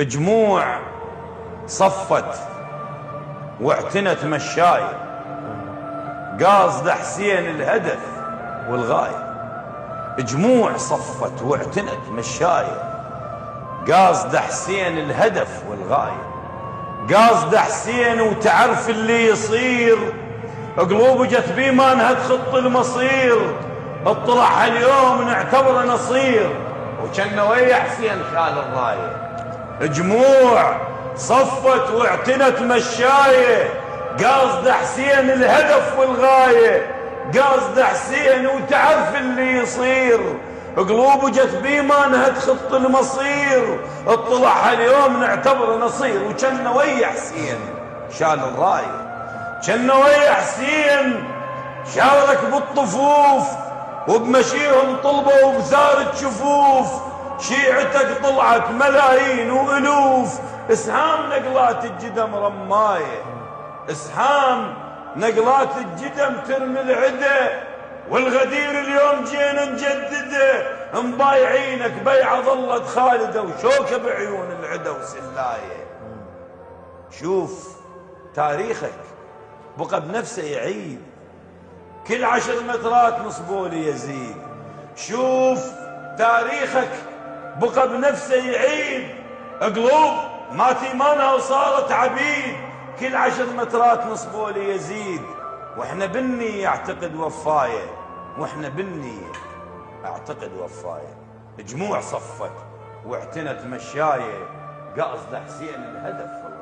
جموع صفت واعتنت مشاية قاصد حسين الهدف والغاية. جموع صفت واعتنت مشاية قاصد حسين الهدف والغاية. قاصد حسين وتعرف اللي يصير. قلوب جت بيمان تخط المصير. اطلع اليوم نعتبره نصير. وكان ويا حسين خال الراية. جموع صفت واعتنت مشاية قاصد حسين الهدف والغاية. قاصد حسين وتعرف اللي يصير. قلوب جت بيمانها تخط المصير. اطلع اليوم نعتبر نصير. وكان ويا حسين شال الراية. كان ويا حسين شارك بالطفوف. وبمشيهم طلبوا بزارة شفوف شيعتك طلعت ملايين وألوف. إسهام نقلات الجدم رماية. إسهام نقلات الجدم ترمي العدا والغدير اليوم جينا نجدده. مبايعينك بيعه ظلت خالدة وشوكه بعيون العدا وسلاية. شوف تاريخك. بقى بنفسه يعيد. كل عشر مترات نصبولي يزيد. شوف تاريخك. بقى بنفسه يعيد. قلوب مات ايمانها وصارت عبيد. كل عشر مترات نصبوا لي يزيد وإحنا بالنية يعتقد وفاية. وإحنا بالنية اعتقد وفاية. جموع صفت واعتنت مشاية. قصد حسين الهدف.